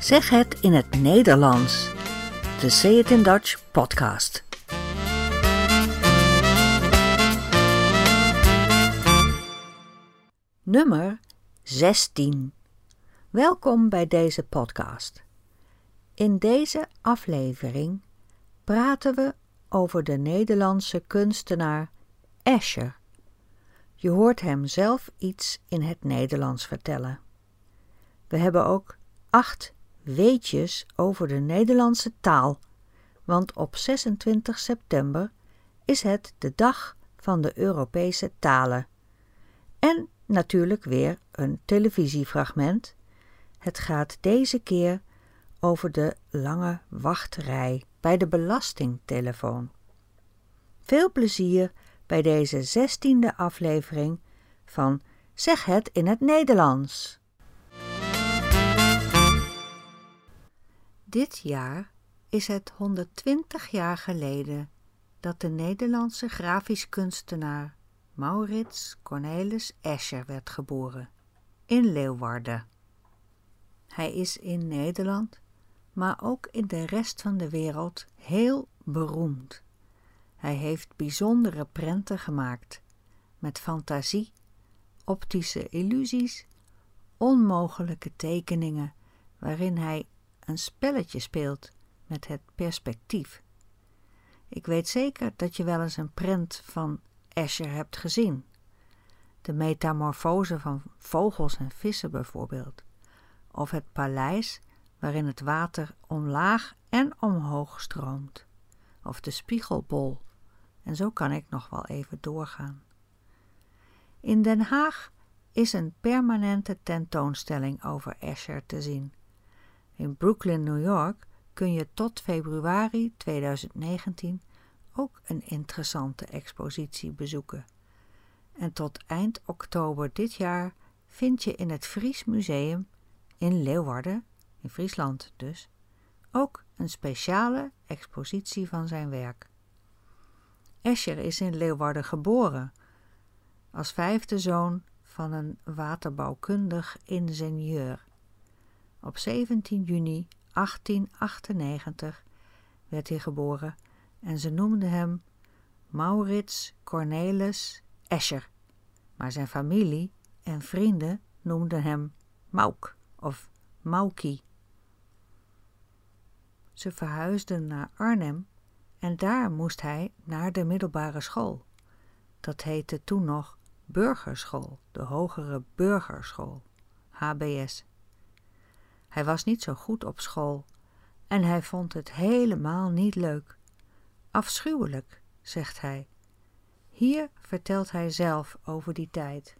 Zeg het in het Nederlands. De Say It in Dutch podcast. Nummer 16. Welkom bij deze podcast. In deze aflevering praten we over de Nederlandse kunstenaar Escher. Je hoort hem zelf iets in het Nederlands vertellen. We hebben ook acht weetjes over de Nederlandse taal, want op 26 september is het de dag van de Europese talen. En natuurlijk weer een televisiefragment. Het gaat deze keer over de lange wachtrij bij de belastingtelefoon. Veel plezier bij deze zestiende aflevering van Zeg het in het Nederlands. Dit jaar is het 120 jaar geleden dat de Nederlandse grafisch kunstenaar Maurits Cornelis Escher werd geboren in Leeuwarden. Hij is in Nederland, maar ook in de rest van de wereld heel beroemd. Hij heeft bijzondere prenten gemaakt met fantasie, optische illusies, onmogelijke tekeningen waarin hij een spelletje speelt met het perspectief. Ik weet zeker dat je wel eens een prent van Escher hebt gezien. De metamorfose van vogels en vissen bijvoorbeeld. Of het paleis waarin het water omlaag en omhoog stroomt. Of de spiegelbol. En zo kan ik nog wel even doorgaan. In Den Haag is een permanente tentoonstelling over Escher te zien. In Brooklyn, New York kun je tot februari 2019 ook een interessante expositie bezoeken. En tot eind oktober dit jaar vind je in het Fries Museum in Leeuwarden, in Friesland dus, ook een speciale expositie van zijn werk. Escher is in Leeuwarden geboren, als vijfde zoon van een waterbouwkundig ingenieur. Op 17 juni 1898 werd hij geboren en ze noemden hem Maurits Cornelis Escher, maar zijn familie en vrienden noemden hem Mauk of Mauki. Ze verhuisden naar Arnhem en daar moest hij naar de middelbare school. Dat heette toen nog burgerschool, de hogere burgerschool, HBS. Hij was niet zo goed op school en hij vond het helemaal niet leuk. Afschuwelijk, zegt hij. Hier vertelt hij zelf over die tijd.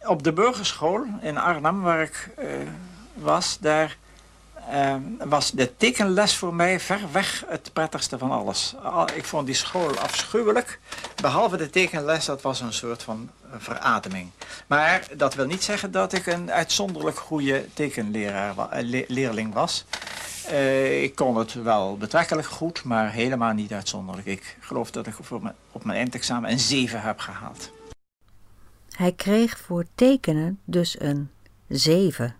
Op de burgerschool in Arnhem, waar ik uh, was, daar uh, was de tekenles voor mij ver weg het prettigste van alles. Ik vond die school afschuwelijk. Behalve de tekenles, dat was een soort van verademing. Maar dat wil niet zeggen dat ik een uitzonderlijk goede tekenleerling was. Uh, ik kon het wel betrekkelijk goed, maar helemaal niet uitzonderlijk. Ik geloof dat ik op mijn eindexamen een 7 heb gehaald. Hij kreeg voor tekenen dus een 7.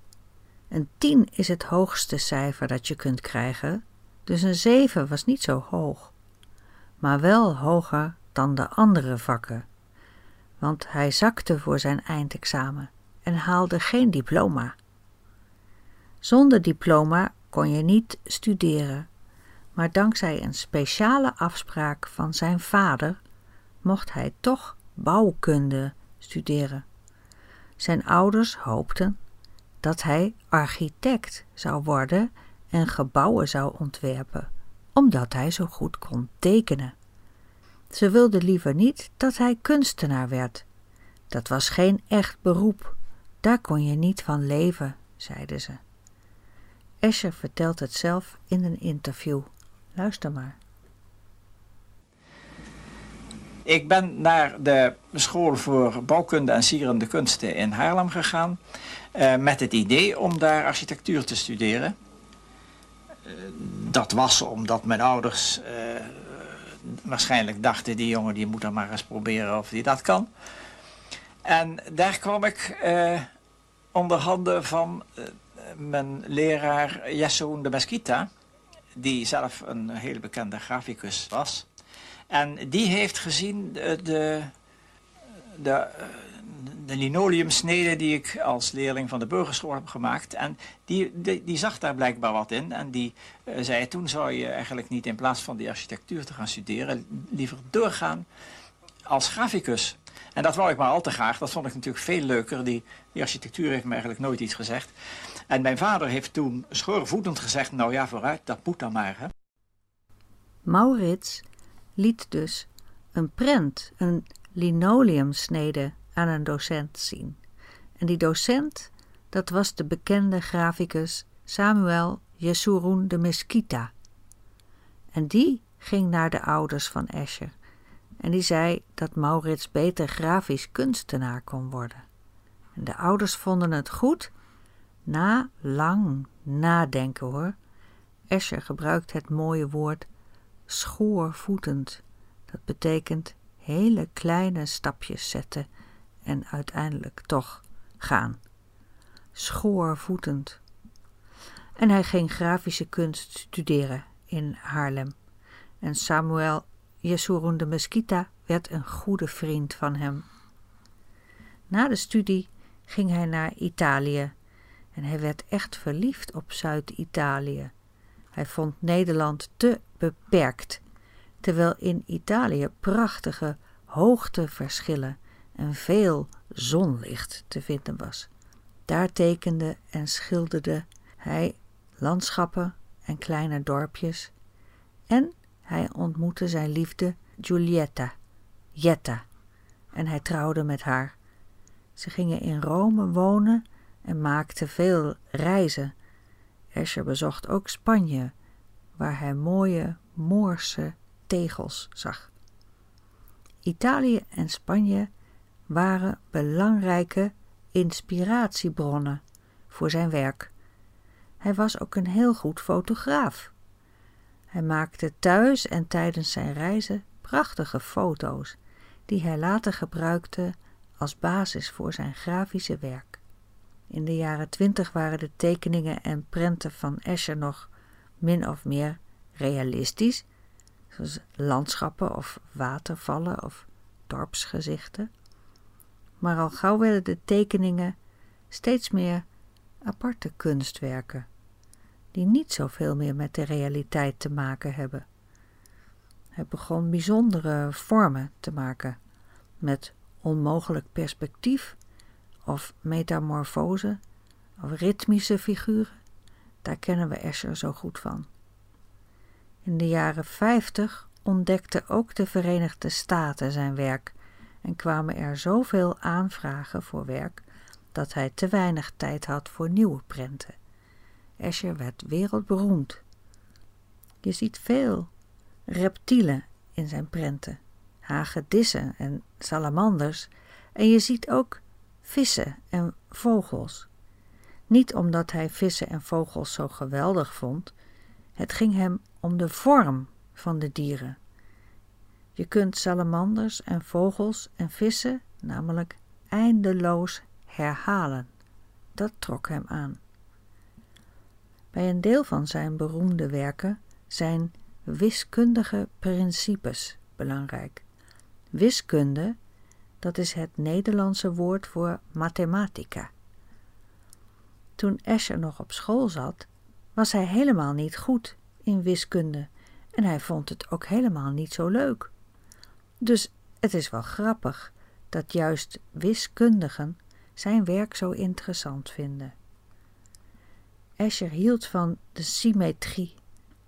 Een 10 is het hoogste cijfer dat je kunt krijgen, dus een 7 was niet zo hoog. Maar wel hoger dan de andere vakken. Want hij zakte voor zijn eindexamen en haalde geen diploma. Zonder diploma kon je niet studeren, maar dankzij een speciale afspraak van zijn vader mocht hij toch bouwkunde studeren. Zijn ouders hoopten dat hij architect zou worden en gebouwen zou ontwerpen, omdat hij zo goed kon tekenen. Ze wilden liever niet dat hij kunstenaar werd. Dat was geen echt beroep, daar kon je niet van leven, zeiden ze. Escher vertelt het zelf in een interview. Luister maar. Ik ben naar de school voor bouwkunde en sierende kunsten in Haarlem gegaan. Uh, met het idee om daar architectuur te studeren. Uh, dat was omdat mijn ouders uh, waarschijnlijk dachten... die jongen die moet er maar eens proberen of die dat kan. En daar kwam ik onder handen van mijn leraar Jessoen de Mesquita, die zelf een hele bekende graficus was. En die heeft gezien de, de, de, de linoleumsneden die ik als leerling van de burgerschool heb gemaakt. En die, die, zag daar blijkbaar wat in. En die uh, zei, toen zou je eigenlijk niet in plaats van die architectuur te gaan studeren... liever doorgaan als graficus. En dat wou ik maar al te graag. Dat vond ik natuurlijk veel leuker. Die, die architectuur heeft me eigenlijk nooit iets gezegd. En mijn vader heeft toen schoorvoetend gezegd... nou ja, vooruit, dat moet dan maar. Hè. Maurits liet dus een prent, een linoleumsnede aan een docent zien. En die docent, dat was de bekende graficus Samuel Yesurun de Mesquita. En die ging naar de ouders van Escher en die zei dat Maurits beter grafisch kunstenaar kon worden. En de ouders vonden het goed, na lang nadenken hoor. Escher gebruikt het mooie woord schoorvoetend. Dat betekent hele kleine stapjes zetten en uiteindelijk toch gaan. Schoorvoetend. En hij ging grafische kunst studeren in Haarlem. En Samuel Yesurun de Mesquita werd een goede vriend van hem. Na de studie ging hij naar Italië en hij werd echt verliefd op Zuid-Italië. Hij vond Nederland te beperkt, terwijl in Italië prachtige hoogteverschillen en veel zonlicht te vinden was. Daar tekende en schilderde hij landschappen en kleine dorpjes en hij ontmoette zijn liefde Giulietta, Jetta, en hij trouwde met haar. Ze gingen in Rome wonen en maakten veel reizen. Escher bezocht ook Spanje, waar hij mooie Moorse tegels zag. Italië en Spanje waren belangrijke inspiratiebronnen voor zijn werk. Hij was ook een heel goed fotograaf. Hij maakte thuis en tijdens zijn reizen prachtige foto's, die hij later gebruikte als basis voor zijn grafische werk. In de jaren twintig waren de tekeningen en prenten van Escher nog min of meer realistisch, zoals landschappen of watervallen of dorpsgezichten. Maar al gauw werden de tekeningen steeds meer aparte kunstwerken die niet zoveel meer met de realiteit te maken hebben. Hij begon bijzondere vormen te maken, met onmogelijk perspectief of metamorfose of ritmische figuren. Daar kennen we Escher zo goed van. In de jaren 50 ontdekte ook de Verenigde Staten zijn werk en kwamen er zoveel aanvragen voor werk dat hij te weinig tijd had voor nieuwe prenten. Escher werd wereldberoemd. Je ziet veel reptielen in zijn prenten, hagedissen en salamanders, en je ziet ook vissen en vogels. Niet omdat hij vissen en vogels zo geweldig vond, het ging hem om de vorm van de dieren. Je kunt salamanders en vogels en vissen namelijk eindeloos herhalen. Dat trok hem aan. Bij een deel van zijn beroemde werken zijn wiskundige principes belangrijk. Wiskunde, dat is het Nederlandse woord voor mathematica. Toen Escher nog op school zat, was hij helemaal niet goed in wiskunde en hij vond het ook helemaal niet zo leuk. Dus het is wel grappig dat juist wiskundigen zijn werk zo interessant vinden. Escher hield van de symmetrie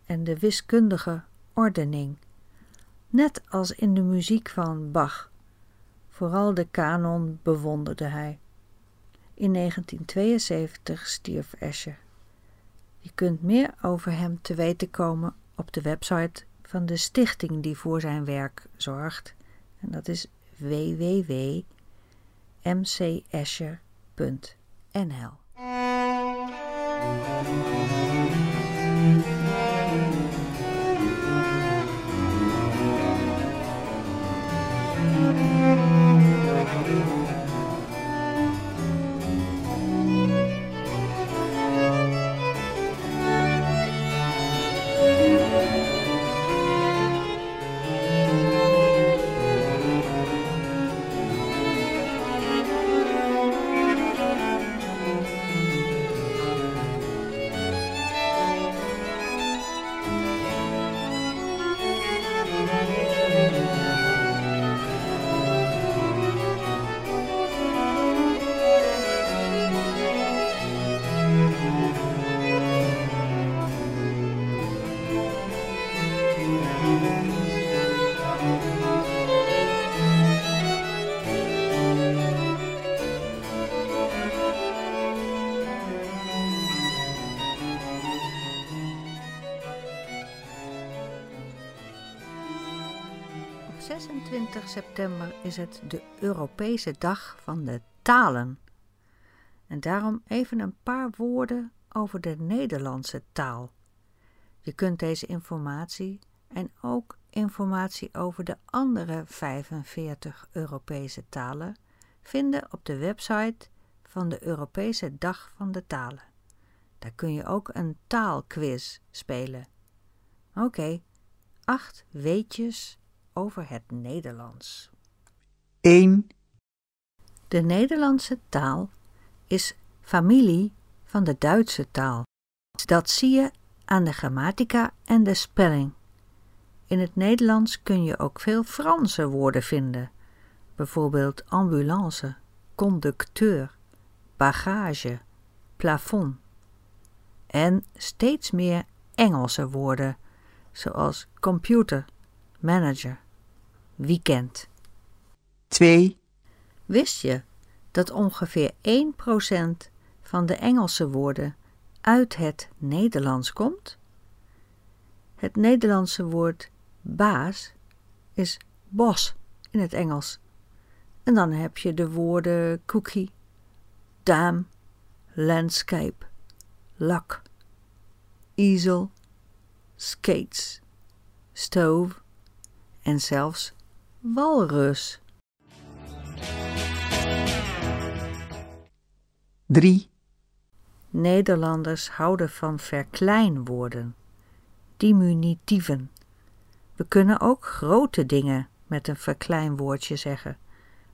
en de wiskundige ordening, net als in de muziek van Bach. Vooral de kanon bewonderde hij. In 1972 stierf Escher. Je kunt meer over hem te weten komen op de website van de stichting die voor zijn werk zorgt. En dat is www.mcescher.nl. 26 september is het de Europese Dag van de Talen. En daarom even een paar woorden over de Nederlandse taal. Je kunt deze informatie en ook informatie over de andere 45 Europese talen vinden op de website van de Europese Dag van de Talen. Daar kun je ook een taalquiz spelen. Oké, acht weetjes over het Nederlands. 1, De Nederlandse taal is familie van de Duitse taal. Dat zie je aan de grammatica en de spelling. In het Nederlands kun je ook veel Franse woorden vinden, bijvoorbeeld ambulance, conducteur, bagage, plafond. En steeds meer Engelse woorden, zoals computer, manager, weekend. 2, Wist je dat ongeveer 1% van de Engelse woorden uit het Nederlands komt? Het Nederlandse woord baas is bos in het Engels. En dan heb je de woorden cookie, dam, landscape, lak, easel, skates, stove en zelfs walrus. 3, Nederlanders houden van verkleinwoorden, diminutieven. We kunnen ook grote dingen met een verkleinwoordje zeggen.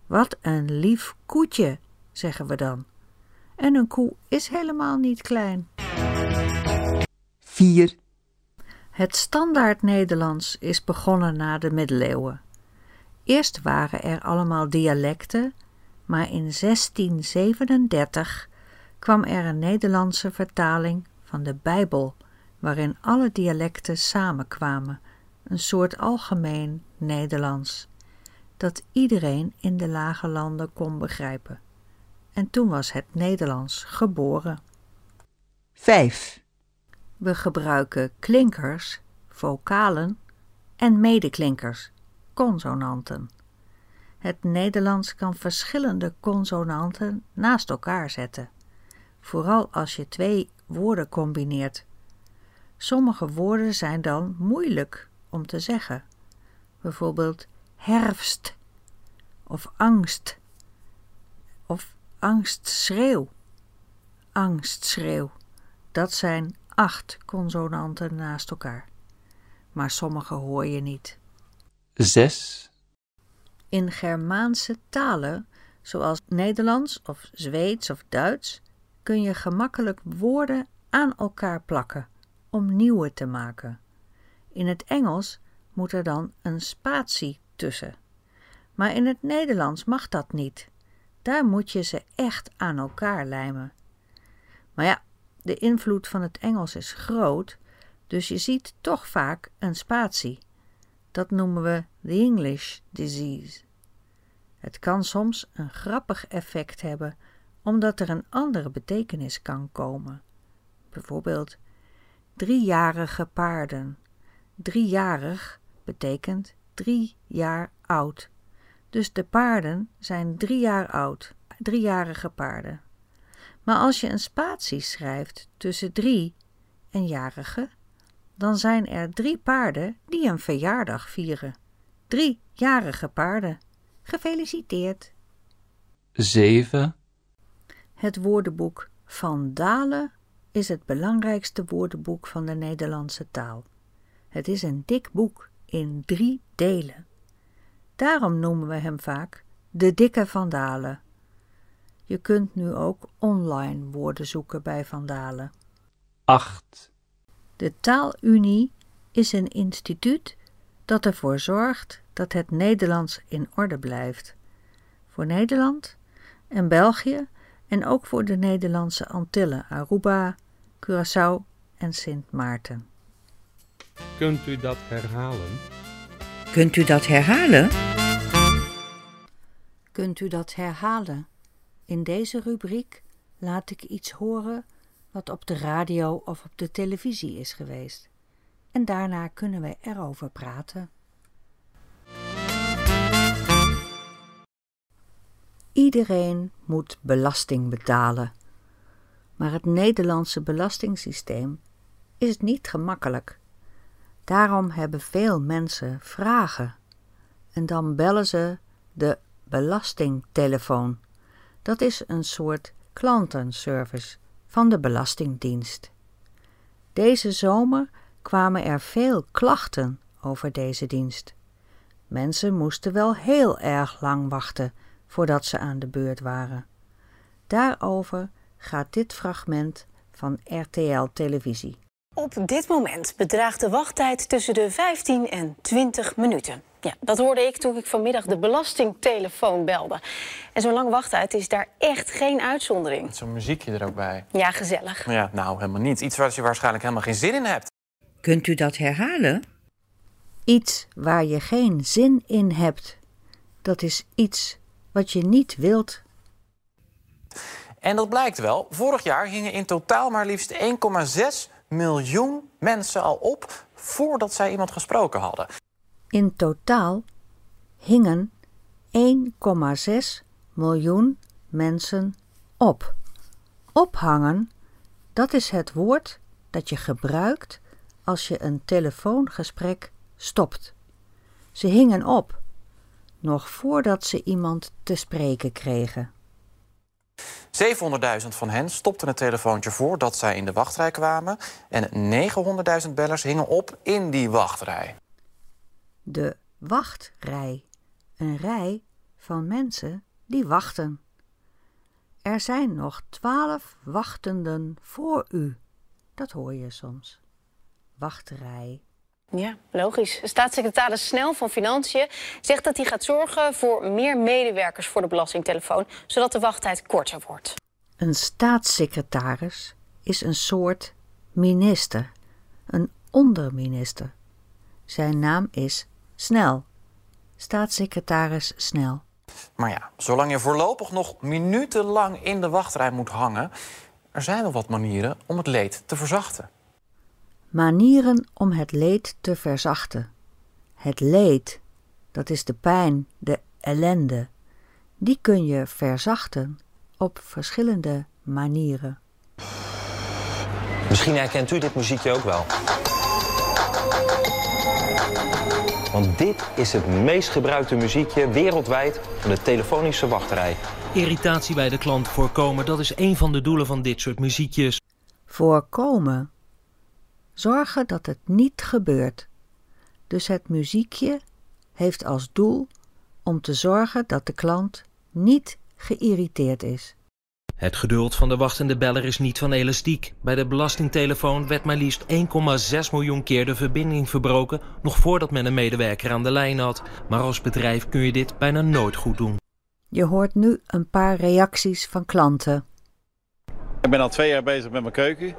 Wat een lief koetje, zeggen we dan. En een koe is helemaal niet klein. 4, Het standaard Nederlands is begonnen na de middeleeuwen. Eerst waren er allemaal dialecten, maar in 1637 kwam er een Nederlandse vertaling van de Bijbel, waarin alle dialecten samenkwamen, een soort algemeen Nederlands, dat iedereen in de lage landen kon begrijpen. En toen was het Nederlands geboren. 5, We gebruiken klinkers, vocalen en medeklinkers, consonanten. Het Nederlands kan verschillende consonanten naast elkaar zetten, vooral als je twee woorden combineert. Sommige woorden zijn dan moeilijk om te zeggen, bijvoorbeeld herfst of angst of angstschreeuw. Angstschreeuw, dat zijn acht consonanten naast elkaar. Maar sommige hoor je niet. 6, In Germaanse talen, zoals Nederlands of Zweeds of Duits, kun je gemakkelijk woorden aan elkaar plakken om nieuwe te maken. In het Engels moet er dan een spatie tussen. Maar in het Nederlands mag dat niet. Daar moet je ze echt aan elkaar lijmen. Maar ja, de invloed van het Engels is groot, dus je ziet toch vaak een spatie. Dat noemen we the English disease. Het kan soms een grappig effect hebben, omdat er een andere betekenis kan komen. Bijvoorbeeld driejarige paarden. Driejarig betekent drie jaar oud. Dus de paarden zijn drie jaar oud, driejarige paarden. Maar als je een spatie schrijft tussen drie en jarige, dan zijn er drie paarden die een verjaardag vieren. Drie jarige paarden. Gefeliciteerd! 7, Het woordenboek Van Dalen is het belangrijkste woordenboek van de Nederlandse taal. Het is een dik boek in drie delen. Daarom noemen we hem vaak de Dikke Van Dalen. Je kunt nu ook online woorden zoeken bij Van Dalen. 8, De Taalunie is een instituut dat ervoor zorgt dat het Nederlands in orde blijft. Voor Nederland en België en ook voor de Nederlandse Antillen, Aruba, Curaçao en Sint Maarten. Kunt u dat herhalen? Kunt u dat herhalen? Kunt u dat herhalen? In deze rubriek laat ik iets horen wat op de radio of op de televisie is geweest. En daarna kunnen we erover praten. Iedereen moet belasting betalen. Maar het Nederlandse belastingssysteem is niet gemakkelijk. Daarom hebben veel mensen vragen. En dan bellen ze de belastingtelefoon. Dat is een soort klantenservice van de Belastingdienst. Deze zomer kwamen er veel klachten over deze dienst. Mensen moesten wel heel erg lang wachten voordat ze aan de beurt waren. Daarover gaat dit fragment van RTL Televisie. Op dit moment bedraagt de wachttijd tussen de 15 en 20 minuten. Ja, dat hoorde ik toen ik vanmiddag de belastingtelefoon belde. En zo'n lange wachttijd is daar echt geen uitzondering. Met zo'n muziekje er ook bij. Ja, gezellig. Ja, nou, helemaal niet. Iets waar je waarschijnlijk helemaal geen zin in hebt. Kunt u dat herhalen? Iets waar je geen zin in hebt. Dat is iets wat je niet wilt. En dat blijkt wel. Vorig jaar gingen in totaal maar liefst 1,6 miljoen mensen al op voordat zij iemand gesproken hadden. In totaal hingen 1,6 miljoen mensen op. Ophangen, dat is het woord dat je gebruikt als je een telefoongesprek stopt. Ze hingen op, nog voordat ze iemand te spreken kregen. 700.000 van hen stopten het telefoontje voordat zij in de wachtrij kwamen. En 900.000 bellers hingen op in die wachtrij. De wachtrij. Een rij van mensen die wachten. Er zijn nog twaalf wachtenden voor u. Dat hoor je soms. Wachtrij. Ja, logisch. Staatssecretaris Snel van Financiën zegt dat hij gaat zorgen voor meer medewerkers voor de belastingtelefoon, zodat de wachttijd korter wordt. Een staatssecretaris is een soort minister, een onderminister. Zijn naam is Snel. Staatssecretaris Snel. Maar ja, zolang je voorlopig nog minutenlang in de wachtrij moet hangen, er zijn wel wat manieren om het leed te verzachten. Manieren om het leed te verzachten. Het leed, dat is de pijn, de ellende, die kun je verzachten op verschillende manieren. Misschien herkent u dit muziekje ook wel. Want dit is het meest gebruikte muziekje wereldwijd van de telefonische wachtrij. Irritatie bij de klant voorkomen, dat is een van de doelen van dit soort muziekjes. Voorkomen. Zorgen dat het niet gebeurt. Dus het muziekje heeft als doel om te zorgen dat de klant niet geïrriteerd is. Het geduld van de wachtende beller is niet van elastiek. Bij de belastingtelefoon werd maar liefst 1,6 miljoen keer de verbinding verbroken, nog voordat men een medewerker aan de lijn had. Maar als bedrijf kun je dit bijna nooit goed doen. Je hoort nu een paar reacties van klanten. Ik ben al twee jaar bezig met mijn keuken.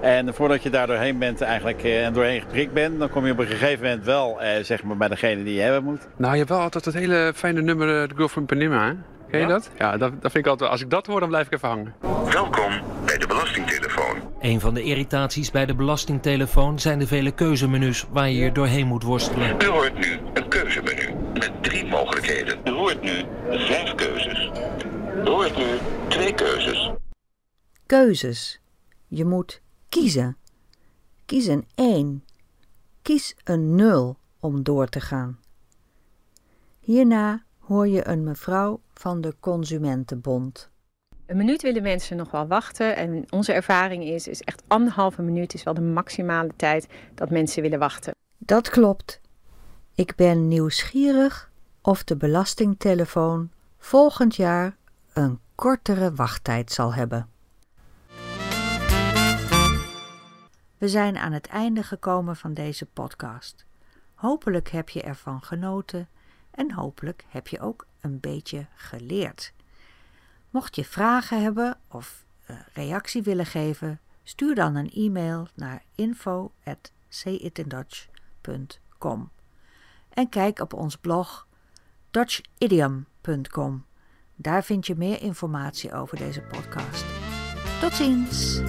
En voordat je daar doorheen bent eigenlijk, eh, en doorheen geprikt bent, dan kom je op een gegeven moment wel eh, zeg maar bij degene die je hebben moet. Nou, je hebt wel altijd het hele fijne nummer, eh, de Girl from Panama, hè? Ken je dat? Ja, dat, dat vind ik altijd, als ik dat hoor, dan blijf ik even hangen. Welkom bij de Belastingtelefoon. Een van de irritaties bij de belastingtelefoon zijn de vele keuzemenu's waar je je doorheen moet worstelen. U hoort nu een keuzemenu met drie mogelijkheden. U hoort nu vijf keuzes. U hoort nu twee keuzes. Keuzes. Je moet kiezen. Kies een 1. Kies een 0 om door te gaan. Hierna hoor je een mevrouw van de Consumentenbond. Een minuut willen mensen nog wel wachten. En onze ervaring is, is echt anderhalve minuut is wel de maximale tijd dat mensen willen wachten. Dat klopt. Ik ben nieuwsgierig of de belastingtelefoon volgend jaar een kortere wachttijd zal hebben. We zijn aan het einde gekomen van deze podcast. Hopelijk heb je ervan genoten en hopelijk heb je ook een beetje geleerd. Mocht je vragen hebben of uh, reactie willen geven, stuur dan een e-mail naar info@sayitindutch.com en kijk op ons blog dutchidiom.com. Daar vind je meer informatie over deze podcast. Tot ziens!